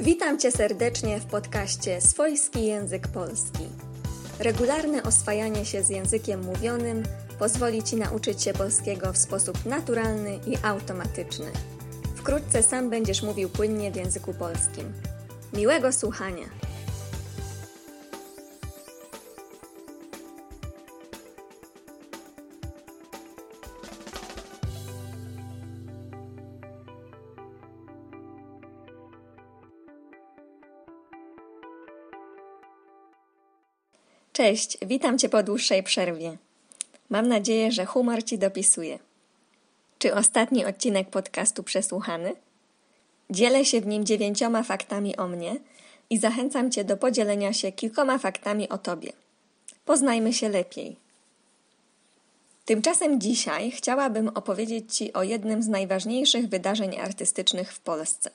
Witam Cię serdecznie w podcaście Swojski Język Polski. Regularne oswajanie się z językiem mówionym pozwoli Ci nauczyć się polskiego w sposób naturalny i automatyczny. Wkrótce sam będziesz mówił płynnie w języku polskim. Miłego słuchania! Cześć, witam Cię po dłuższej przerwie. Mam nadzieję, że humor Ci dopisuje. Czy ostatni odcinek podcastu przesłuchany? Dzielę się w nim dziewięcioma faktami o mnie i zachęcam Cię do podzielenia się kilkoma faktami o Tobie. Poznajmy się lepiej. Tymczasem dzisiaj chciałabym opowiedzieć Ci o jednym z najważniejszych wydarzeń artystycznych w Polsce.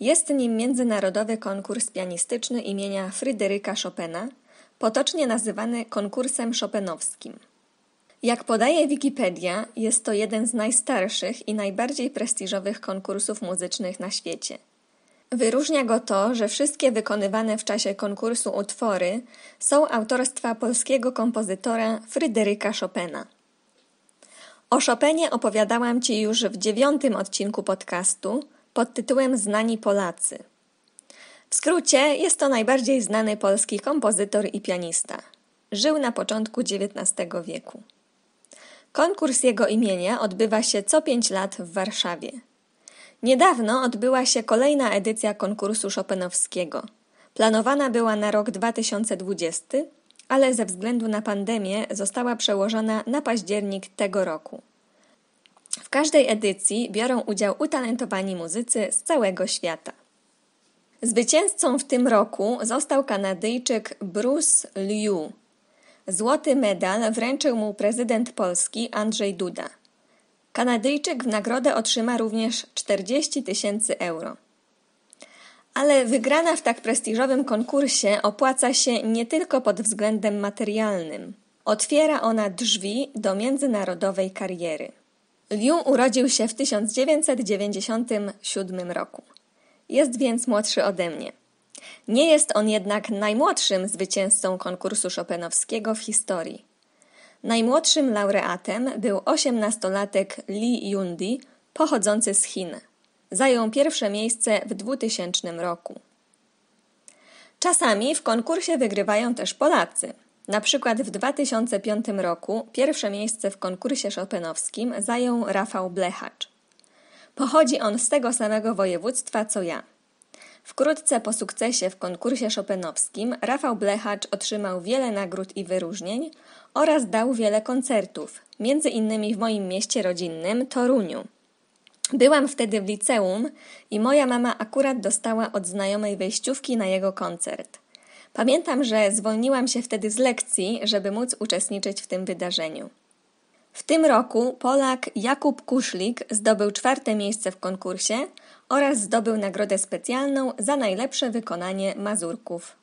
Jest nim międzynarodowy konkurs pianistyczny imienia Fryderyka Chopina – potocznie nazywany konkursem chopinowskim. Jak podaje Wikipedia, jest to jeden z najstarszych i najbardziej prestiżowych konkursów muzycznych na świecie. Wyróżnia go to, że wszystkie wykonywane w czasie konkursu utwory są autorstwa polskiego kompozytora Fryderyka Chopina. O Chopinie opowiadałam Ci już w dziewiątym odcinku podcastu pod tytułem Znani Polacy – w skrócie jest to najbardziej znany polski kompozytor i pianista. Żył na początku XIX wieku. Konkurs jego imienia odbywa się co pięć lat w Warszawie. Niedawno odbyła się kolejna edycja konkursu Chopinowskiego. Planowana była na rok 2020, ale ze względu na pandemię została przełożona na październik tego roku. W każdej edycji biorą udział utalentowani muzycy z całego świata. Zwycięzcą w tym roku został Kanadyjczyk Bruce Liu. Złoty medal wręczył mu prezydent Polski Andrzej Duda. Kanadyjczyk w nagrodę otrzyma również 40 tysięcy euro. Ale wygrana w tak prestiżowym konkursie opłaca się nie tylko pod względem materialnym. Otwiera ona drzwi do międzynarodowej kariery. Liu urodził się w 1997 roku. Jest więc młodszy ode mnie. Nie jest on jednak najmłodszym zwycięzcą konkursu Chopinowskiego w historii. Najmłodszym laureatem był osiemnastolatek Li Yundi, pochodzący z Chin. Zajął pierwsze miejsce w 2000 roku. Czasami w konkursie wygrywają też Polacy. Na przykład w 2005 roku pierwsze miejsce w konkursie chopinowskim zajął Rafał Blechacz. Pochodzi on z tego samego województwa co ja. Wkrótce po sukcesie w konkursie chopinowskim Rafał Blechacz otrzymał wiele nagród i wyróżnień oraz dał wiele koncertów, między innymi w moim mieście rodzinnym Toruniu. Byłam wtedy w liceum i moja mama akurat dostała od znajomej wejściówki na jego koncert. Pamiętam, że zwolniłam się wtedy z lekcji, żeby móc uczestniczyć w tym wydarzeniu. W tym roku Polak Jakub Kuszlik zdobył czwarte miejsce w konkursie oraz zdobył nagrodę specjalną za najlepsze wykonanie mazurków.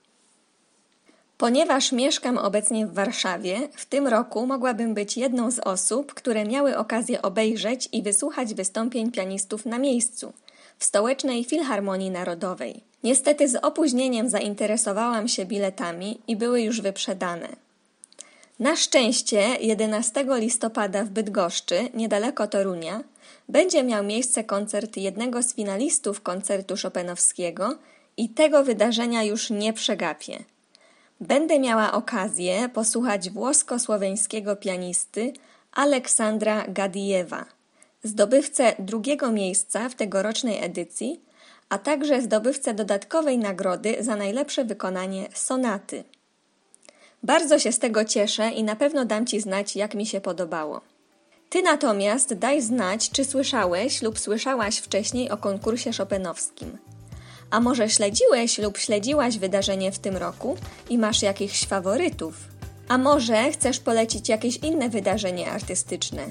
Ponieważ mieszkam obecnie w Warszawie, w tym roku mogłabym być jedną z osób, które miały okazję obejrzeć i wysłuchać wystąpień pianistów na miejscu w Stołecznej Filharmonii Narodowej. Niestety z opóźnieniem zainteresowałam się biletami i były już wyprzedane. Na szczęście 11 listopada w Bydgoszczy, niedaleko Torunia, będzie miał miejsce koncert jednego z finalistów koncertu Chopinowskiego i tego wydarzenia już nie przegapię. Będę miała okazję posłuchać włosko-słoweńskiego pianisty Aleksandra Gadijewa, zdobywcę drugiego miejsca w tegorocznej edycji, a także zdobywcę dodatkowej nagrody za najlepsze wykonanie sonaty. Bardzo się z tego cieszę i na pewno dam Ci znać, jak mi się podobało. Ty natomiast daj znać, czy słyszałeś lub słyszałaś wcześniej o konkursie szopenowskim. A może śledziłeś lub śledziłaś wydarzenie w tym roku i masz jakichś faworytów? A może chcesz polecić jakieś inne wydarzenie artystyczne?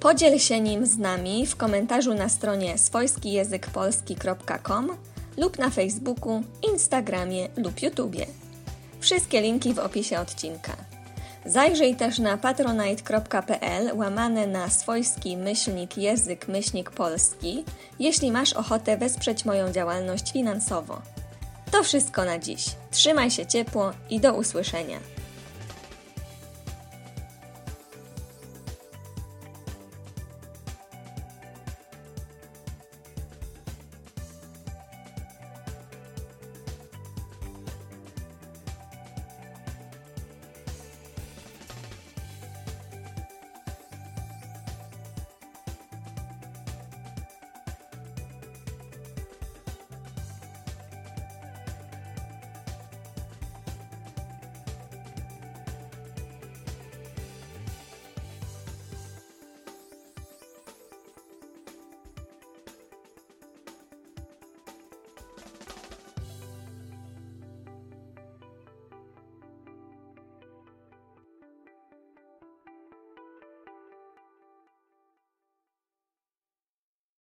Podziel się nim z nami w komentarzu na stronie swojskijęzykpolski.com lub na Facebooku, Instagramie lub YouTubie. Wszystkie linki w opisie odcinka. Zajrzyj też na patronite.pl łamane na swojski myślnik język myślnik polski, jeśli masz ochotę wesprzeć moją działalność finansowo. To wszystko na dziś. Trzymaj się ciepło i do usłyszenia.